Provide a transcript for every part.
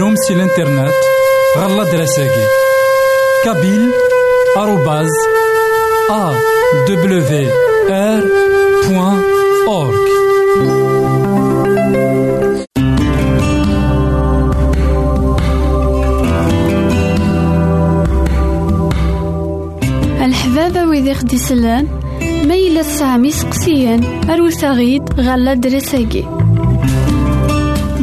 غديرهم سي الانترنت غالا دراساكي كابيل آروباز أ دبليو آر بوان أورك الحبابة ويدي خدي سلان ميلة سامي سقسيان أروساغيد غالا دراساكي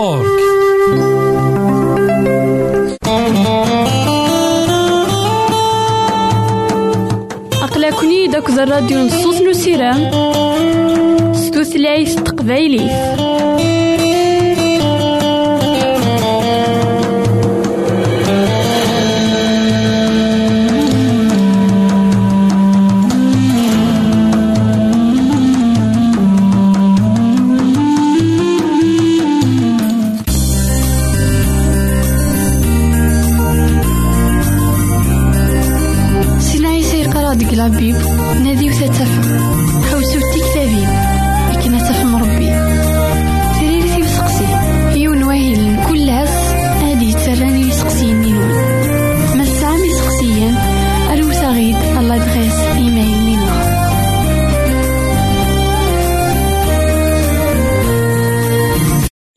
أورك أقلكني داك الراديو نصوص نسيرام ستوثلايف تقبايلي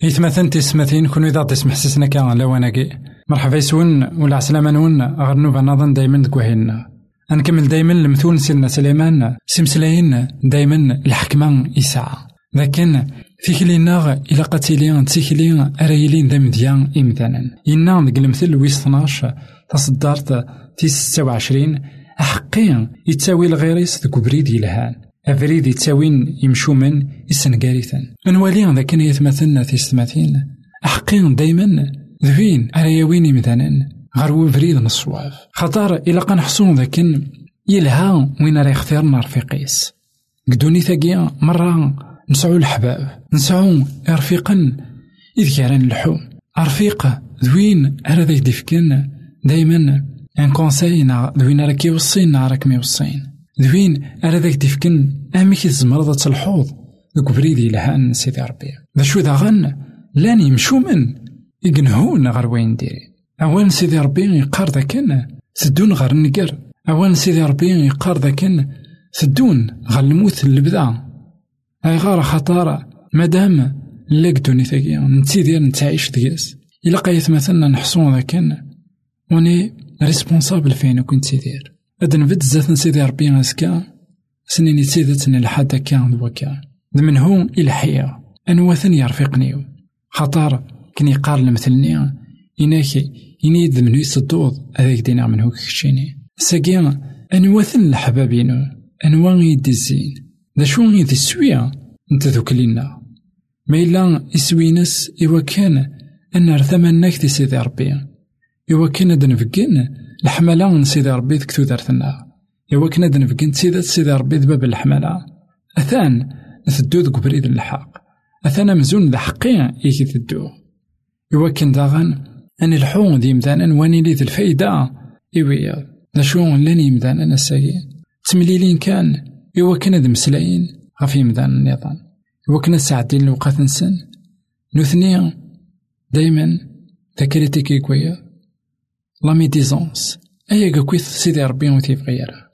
إثمثن تسمثين كونو إذا تسمح سسنا كان لواناكي مرحبا يسون ولا عسلامة نون غير نوبا نظن دايما دكوهينا نكمل دايما المثول سيدنا سليمان سمسلاين دايما الحكمة يسعى لكن في كلينا إلا قتيلين تيكلي أريلين ذا مديان إمثالا إنا ذك المثل ويس 12 تصدرت في 26 أحقين يتساوي الغيريس ذك بريد يلهان أفريد يتساوين يمشومن يسنقاريثا نوالي ذا كان يتمثلنا في ستماثين أحقين دايما ذوين أرياوين مثلا غير فريد من الصواب خطر إلا قنحصون ذاكن يلها وين راه يختارنا رفيقيس قدوني ثاقيا مرة نسعو الحباب. نسعو رفيقا إذ كان اللحوم رفيق ذوين ذاك ديفكن دايما إن كونساي ذوين راك يوصين راك ميوصين ذوين أرى ذاك ديفكن كي تزمرض تلحوظ بريدي لهان سيدي ربي ذا شو ذا غن لأن يمشو من يقنهون غير وين ديري أوان سيدي ربي يقار ذاكن تدون غير النقر أوان سيدي ربي يقار ذاكن تدون غير الموت بدا أي غار خطارة مادام لا قدوني ثاقيا نتيدير نتعيش دياس إلا قايت مثلا نحصون ذاكن وني ريسبونسابل فين كنت سيدير هاد نبت زات سيدي ربي سنيني تسيدتني لحد كان دوكا من هو الحياة أنواثن يرفقنيو خطر كني قال مثلني إناك إني ذمنو يصدوض هذاك دينا من هو كشيني ساقيا أنواثن الحبابينو أنوا يدي الزين ذا شو يدي السوية انت ذوك لينا ما إلا يسوينس إوا كان أن رثمناك دي سيدي ربي إوا كان دنفقين الحملة من سيدي ربي ذك تودرتنا إوا كان دنفقين سيدة سيدي ربي ذباب الحملة أثان ثدو ذك بريد الحق. أثان مزون ذا حقيا إيكي ثدو. إوا كان داغن أن الحون ذي مدانا واني لي ذي الفايدة. إوي ذا شو لاني مدانا نساقي تمليلين كان إوا كان ذي مسلاين غفي مدان النظام إوا كان ساعتين الوقت نسن. نوثني دايما ذاكرتي كي كويا لا ميديزونس أيا كويث سيدي ربي وتيف غيرها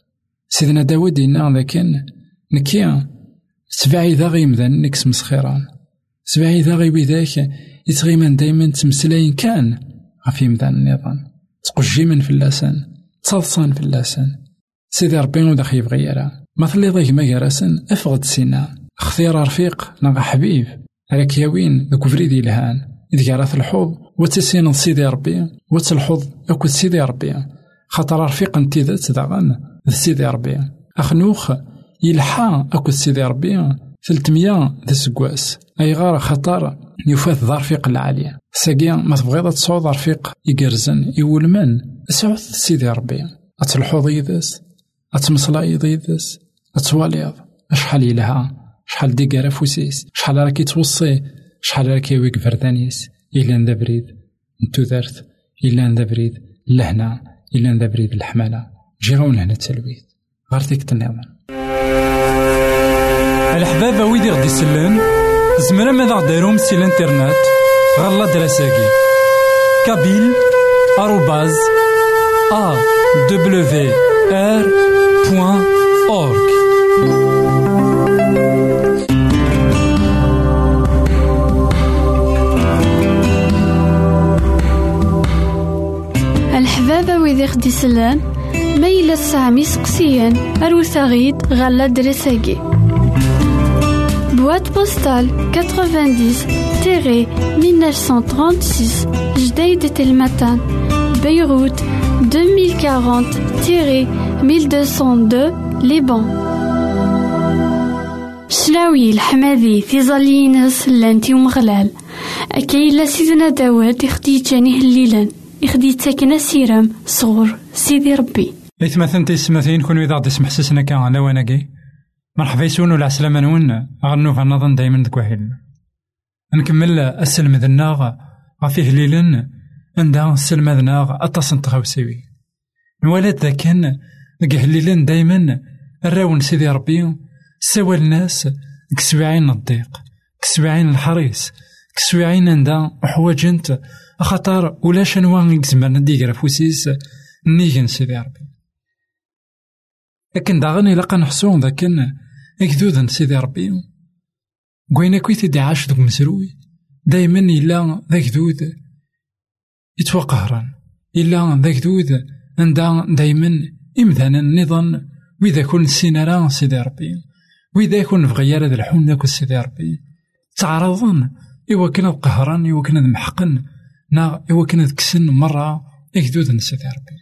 سيدنا داود إنا ذاكن نكيا سبعي ذا غيمذان نكس مسخيران سبعي ذا غيبي ذاك يتغيمن دايما تمسلاين كان غفي مذان النظام تقجيمن في اللسان تصلصان في اللسان سيدي ربي ودا خيب غيرها ما ثلي ضيك ما جراسن أفغد سينا اختيار رفيق نغا حبيب هاك ياوين ذوك فريدي الهان إذ جارات الحوض وتسين سيدي ربي وتلحوظ أكو سيدي ربي. خاطر رفيق انتي ذات داغن سيدي ربي. أخنوخ يلحى أكو سيدي ربي ثلتمية ذا سكواس أي غار خطر يفات ظرفيق العالية ساقيا ما تبغيض تصعود ظرفيق يقرزن يولمن. سعود سيدي ربي. أتلحوظ يدس أتمصلا يدس أتواليض شحال يلها شحال ديقار فوسيس شحال راكي توصي؟ شحال راكي ويك فردانيس؟ إلا ندا بريد نتو دارت إلا ندا بريد لهنا إلا ندا بريد الحمالة. جيغون هنا التلويث. غير ديك تنظم الحبابة ويدي غدي يسلم زمرا ماذا غديرهم سي الانترنت. غالا دراساكي كابيل آروباز أ دبليو آر بوان الحبابة ويدي خدي سلان ميلا سامي سقسيان أروثاغيد غالا دراساكي Boîte postale 90-1936 Jdeï de Telmatan Beyrouth 2040-1202 Liban سلاوي الحمادي في ظلينس لانتي ومغلال. أكاي لا سيدنا داوود يخدي جاني هليلا يخدي تاكنا سيرام. صغور سيدي ربي. إثمثن تيسمثين كون إذا غدي سمح سسنا كان على وناكي مرحبا يسون ولا عسلامة نون. غنوف نظن دايما دك وحيد نكمل السلم ذناغ غفيه ليلن. عندها السلم ذناغ أتصن تخاوسيوي نولد ذاكن. هليلن دايما. الراون سيدي ربي. سوى الناس. كسبعين الضيق. كسبعين الحريص. كسبعين عندها حواجنت خطر ولا شنوا يكزمرنا ديقرا فوسيس نيجن سيدي ربي. لكن داغن إلا قنحسون ذاكن أكدود سيدي ربي. كوينا كويت دي عاش دوك مسروي دايما إلا ذاك دود يتوقهران إلا ذاك دود عندها دايما إمثالا النظام وإذا كون سينارا سيدي ربي. وإذا كون بغيا هذا الحون ذاك سيدي ربي. تعرضن إوا كان قهران إوا كان محقن. نا إوا كان كسن مرة أكدود سيدي ربي.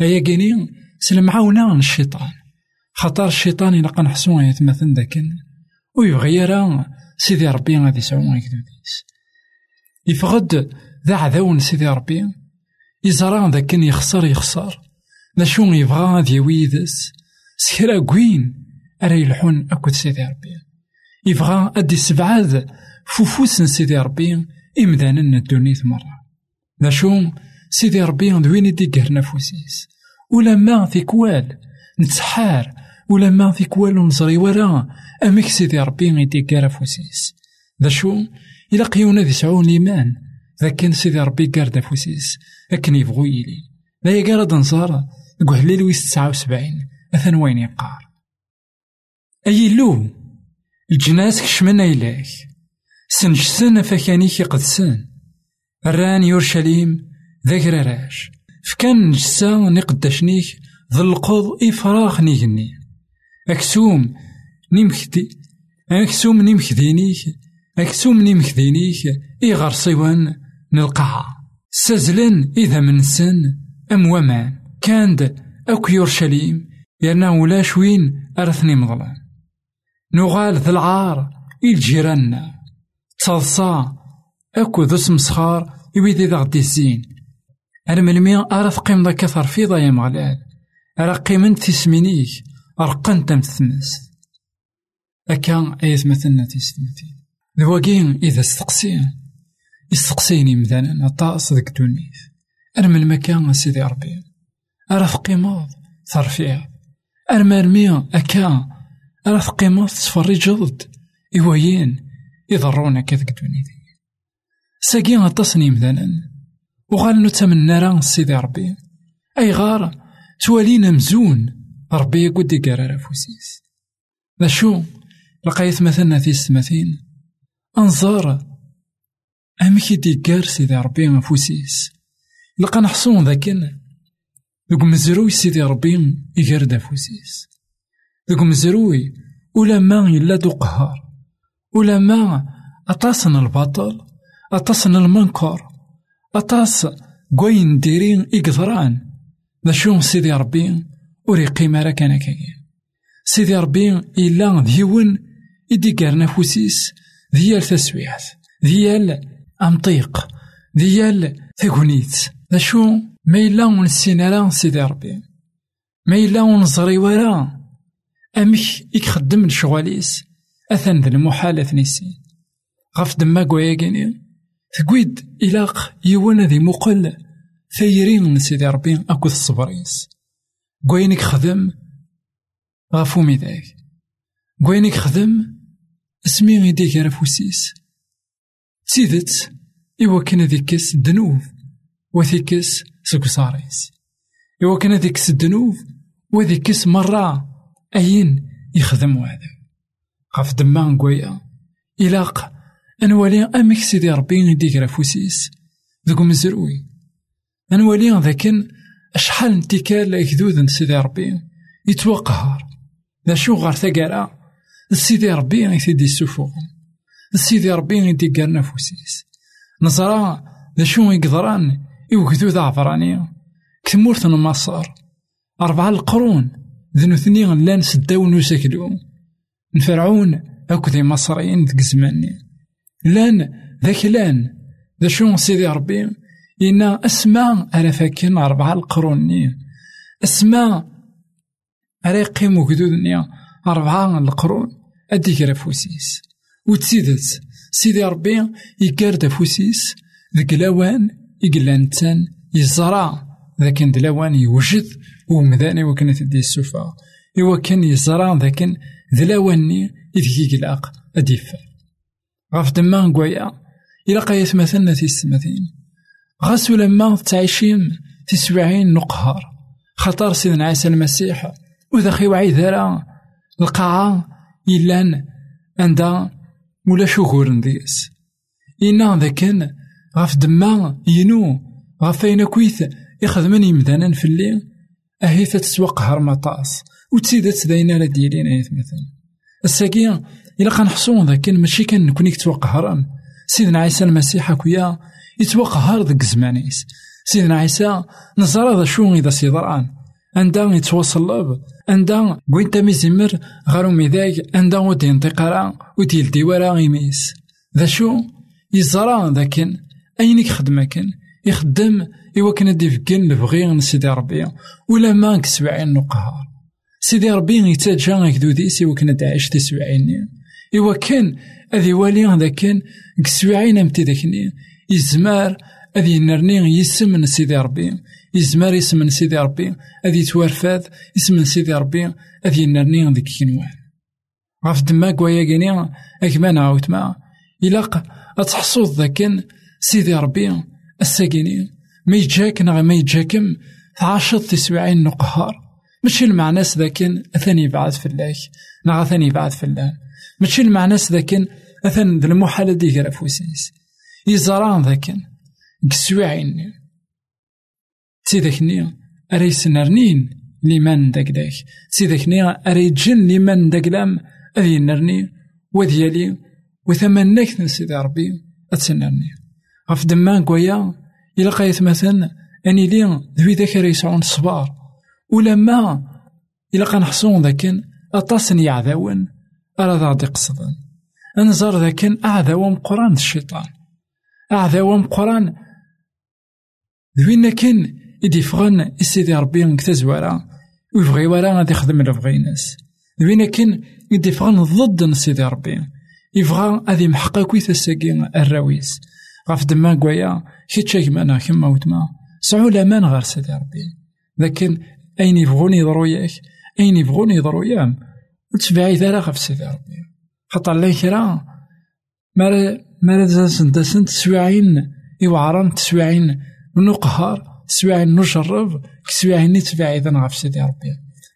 أيا كيني سلمعاونا الشيطان. خطر الشيطان إلا قنحسو يتمثل داكن. ويبغي يرى سيدي ربي غادي يسعو يكدوديس يفقد ذا عذاون سيدي ربي. يزرى ذاكن يخسر يخسر. لا شو يبغى غادي يويدس سكرا كوين أرا يلحون أكد سيدي ربي. يبغى أدي سبعاد فوفوس سيدي ربي. إمدانا الدنيا مرة لا شو سيدي ربي دوين يدي قهرنا فوسيس ولا ما في كوال نتسحار ولا ما في كوال نزري ورا أمك سيدي ربي غيدي كارا فوسيس ذا شو إلا قيونا ذي سعون إيمان ذا كان سيدي ربي كاردا فوسيس أكن يبغو يلي لا يقارد نصار قهليل ويس تسعة وسبعين أثن وين يقار أي لو الجناس كشمنا سنجسن فكانيك قدسن الران يورشليم ذاكر راش فكان نجسا نقدشنيك ذلقض إفراغ نيجني أكسوم نيمكدي أكسوم نيمكدينيك أكسوم نيمكدينيك إغار صيوان نلقاها سازلن إذا من سن أم ومان كاند أك يورشليم يرنا ولاش وين أرثني مظلان نغال ذا العار الجيران تصاصا أكو ذو سمسخار يويدي ذا غدي الزين أنا ملمي أرى قيم ذا كثر في يا مغلال أرى قيمن تسمينيك أرقنت أم تثمس. أكا أيث مثلنا تيستمتين ذواقين إذا استقسين. يستقسيني مثلا أطاس ذك دونيث من المكان سيدي ربي أرى قيمة ثرفيع أنا مرمي أكا. أرى تصفري جلد. إيوايين يضرونا كذك دونيث ساقي أطاسني مثلا. وغال نتمنى راه سيدي ربي. أي غار توالينا مزون. ربي يقود يقرر فوسيس ذا شو؟ لقيت مثلنا في السماثين أنظار. أمك ديكار سيدي ربي مفوسيس لقى نحصون ذاكن. ذوك مزروي سيدي ربي يقرد فوسيس ذوك مزروي. ولا ما إلا دو قهار. ولا ما أطاسن البطل أطاسن المنكر أطاس كوين ديرين إقدران. شو سيدي ربي وري قيمة راه كان كاين سيدي ربي إلا ديون إدي كارنا فوسيس ديال تسويعت ديال أمطيق ديال تاكونيت ذا شو ما إلا ونسينا راه سيدي ربي. ما إلا ونزري ورا أمك يخدم الشغاليس أثن ذا المحال ثنيسين غف دما كواياكيني تقويد إلاق يوانا ذي مقل ثيرين سيدي ربي أكو الصبريس كوينك خدم غفو ميداك كوينك خدم اسمي غيديك رفوسيس سيدت إوا كان ذيكس الذنوب وثيكس سكساريس إوا كان ذيكس الذنوب وذيكس مرة أين يخدم هذا غف دما نقويا إلاق أنوالي أمك سيدي ربي يديك رفوسيس ذوك مزروي أنوالي ذاكن أشحال انتكال يكذوذ سيدي ربي يتوقهر ذا شو غار ثقارا سيدي ربي يثدي السفوغ سيدي ربي يديك نفوسيس نزرا ذا شو يقدران يوكدو ذا عبرانية كتمورت مصر أربعة القرون ذنو ثنين لأن سداو نسكلو نفرعون أكو ذي مصريين ذك زماني. لأن ذاك لأن ذا شو سيدي ربي؟ إنا أسماء على فاكين أربعة القرون أسماء على يقيمو كدودني أربعة القرون. أديك رفوسيس وتسيدت. سيدي ربي يقارد فوسيس. ذك لوان يقلان تان يزرع. ذاك دلاوان يوجد ومداني وكان تدي السوفا إوا كان يزرع ذاك ذلاواني إذ يقلاق أديفا غاف دما نقويا إلا قايت مثلنا تيستمثين غاسو لما تعيشين تسبعين نقهر خطر سيدنا عيسى المسيح وذا وعي ذرا القاعة إلان عندها ولا شهور نديس إنا ذاكن غاف دما ينو غاف أين كويث يخدمن يمدانا في الليل أهي تتسوق وتسيدت داينا لا ديالين أيت مثلا الساقية إلا كنحصو ذاكن ماشي كان نكون يتوقهرن سيدنا عيسى المسيح أكويا يتوقهر ذاك الزمانيس سيدنا عيسى نزرى ذا شو إذا سيضران عندها يتوصل لب عندها وين تمي زمر غارو ميداك عندها ودي ينطق ودي يلدي ورا غيميس ذا شو يزرى ذاكن أين يخدم كان يخدم إوا كان دي فكين لبغي سيدي ربي ولا ما كسبعين نقهار سيدي ربي يتاجا غيكدوديس إوا كان داعش تسبعين إوا كان أذي والي ذاك كان كسبعين أمتي ذاكني يزمار أذي نرني يسم سيدي ربي يزمار اسم سيدي ربي أذي توارفاد اسم سيدي ربي أذي نرني ذيك كنوان غاف دما كوايا كيني أكمان عاوت ما إلاق أتحصوض ذاكن سيدي ربي الساكيني ما يجاك نغ ما يجاكم عاشط تسبعين نقهار ماشي المعناس ذاكن أثني بعد في الله نغ أثني بعد الله ماشي المعناس ذاكن أثن ذا المحالة دي غير فوسيس يزران ذاكن. كسواعين. تيداكني أري سنرنين لمن داك داك. تيداكني أري جن لمن داك لام أذي نرني وذيالي وثمنك سيدي ربي أتسنرني. غف دمان كويا إلا قايت مثلا أني لي ذوي ذاك يسعون الصبار ولما إلا كنحصون ذاكن أطاسن يعذاون ذا غادي قصدن أنزار ذاكن أعذاو مقران الشيطان. أعذاو مقران ذوينا كان إدي فغن إسيدي ربي نكتزوارا ويبغي ورا غادي يخدم لبغي ناس. ذوينا كان إدي فغن ضد سيدي ربي. يبغى هذي محقا كويت الساقي الراويس. غاف دما كوايا كيتشا كيما كيما وتما. سعو لامان غير سيدي ربي. لكن أين يبغون يضرو ياك؟ أين يبغون يضرو يام وتبعي ذا غف سيدي ربي خاطر لا كرا. مالا مالا زاسن داسن تسواعين يوعرن تسواعين نقهر تسواعين نجرب كسواعين نتبعي ذا غف سيدي ربي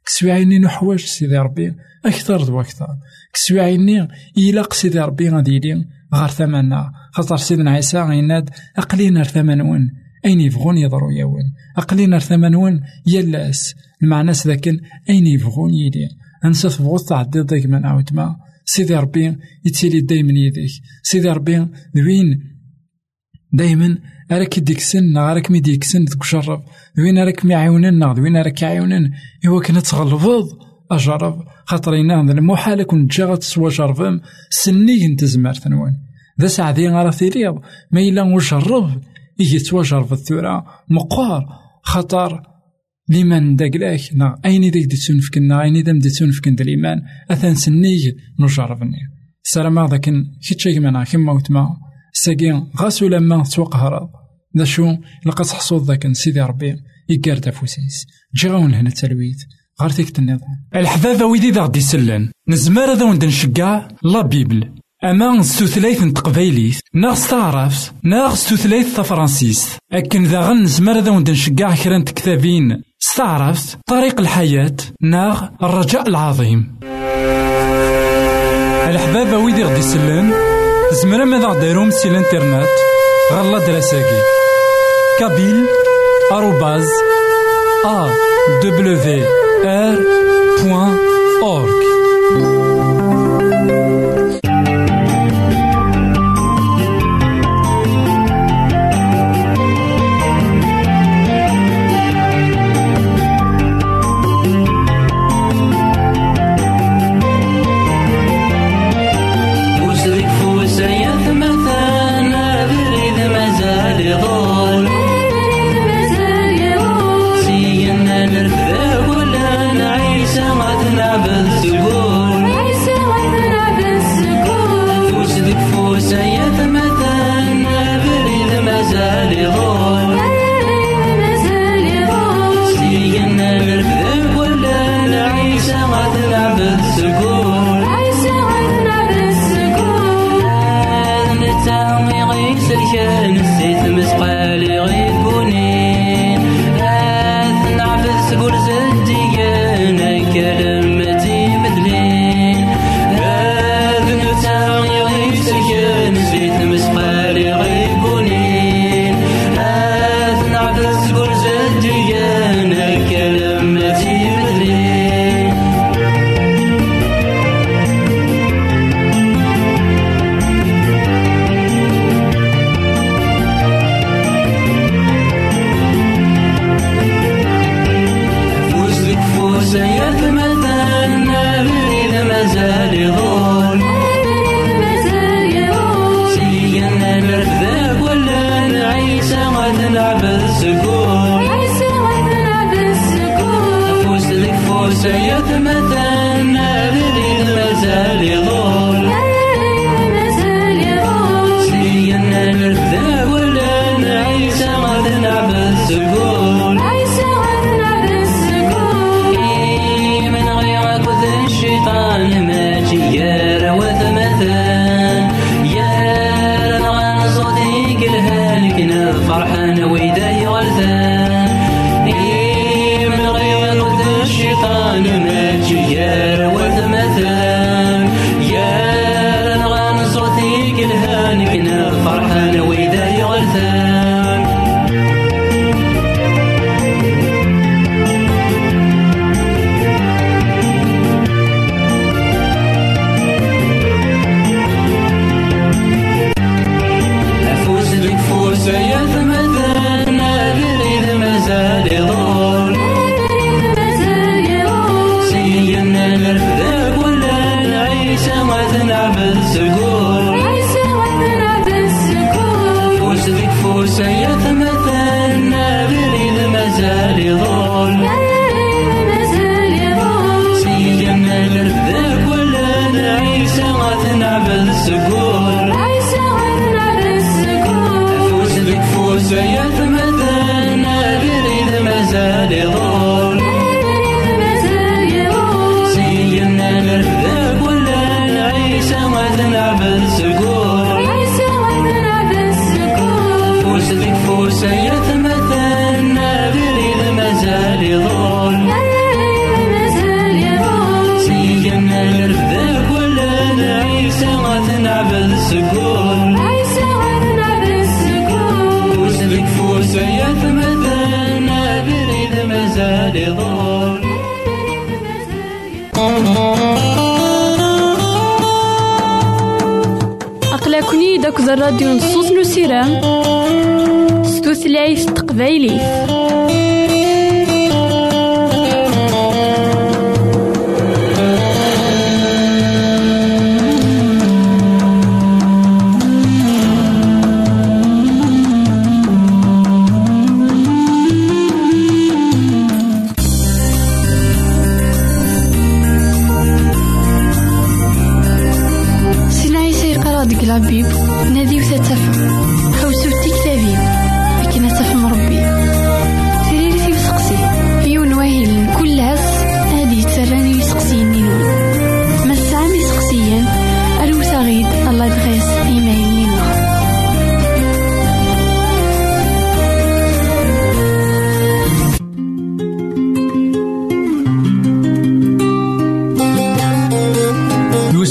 كسواعين نحواج سيدي ربي أكثر دو أكثر. كسواعين يلاق سيدي ربي غادي يلي غار ثمنا خاطر سيدنا عيسى غيناد أقلينا ثمنون أين يبغون يضرو ياون أقلينا ثمنون يلاس المعنى ذاكن أين يبغون يلي أنسى تبغو تعدي ضيق من عاود ما. سيدي ربي يتيلي دايما يديك. سيدي ربي ذوين؟ دايما أراك يديكسن أراك مي ديكسن تجرب ذوين أراك ميعاونن ذوين أراك يعاونن. إوا كنا تغلبض أجرب. خاطر إنا المحال كون تجا غتسوا جربم. سني انت زمار ثنوان. ذا سعدي غارة تيليض ما إلا وجرب إيه تواجرب الثورة مقار خطر. لمن داكلاك نا أين داك دي تسونفكنا أين دا مدي تسونفكن الإيمان؟ أثان سنيج نجربني السلام هذا كان كيتشيك منا كيما وتما. ساقي غاسو لما توقهر؟ ذا شو لقى تحصود ذاك سيدي ربي. يقارد فوسيس جي غاون هنا التلويت غير تيكت النظام الحبابة ويدي ذا غدي سلان نزمار ذا وند نشقع لا بيبل. أما ستوثلايث تقبايليت ناغ ستعرفت ناغ ستوثلايث تفرانسيس أكن ذا غن نزمار ذا وند نشقع كران كتابين استعرفت طريق الحياة ناغ الرجاء العظيم. الحبابة ويدي غدي سلان زمرا ماذا غديرهم سي الانترنت غالا دراساكي. كابيل آروباز أ داك الراديو نصوص نسيرام ستوثلايف تقبايلي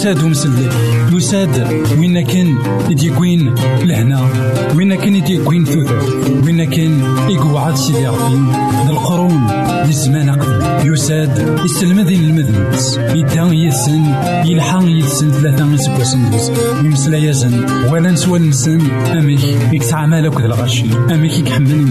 يساد ومسلي يساد وين كان يديكوين لهنا؟ وين كان يديكوين ثوثر وين كان يقعد سيدي ربي؟ القرون للزمان قدم يساد يسلمذين المذنبس يدا يسن يلحق يسن ثلاثة يسبوسن يمسلا يزن ولا نسوى نسن. أميك يكسع مالك ذا الغشي. أميك يكحمل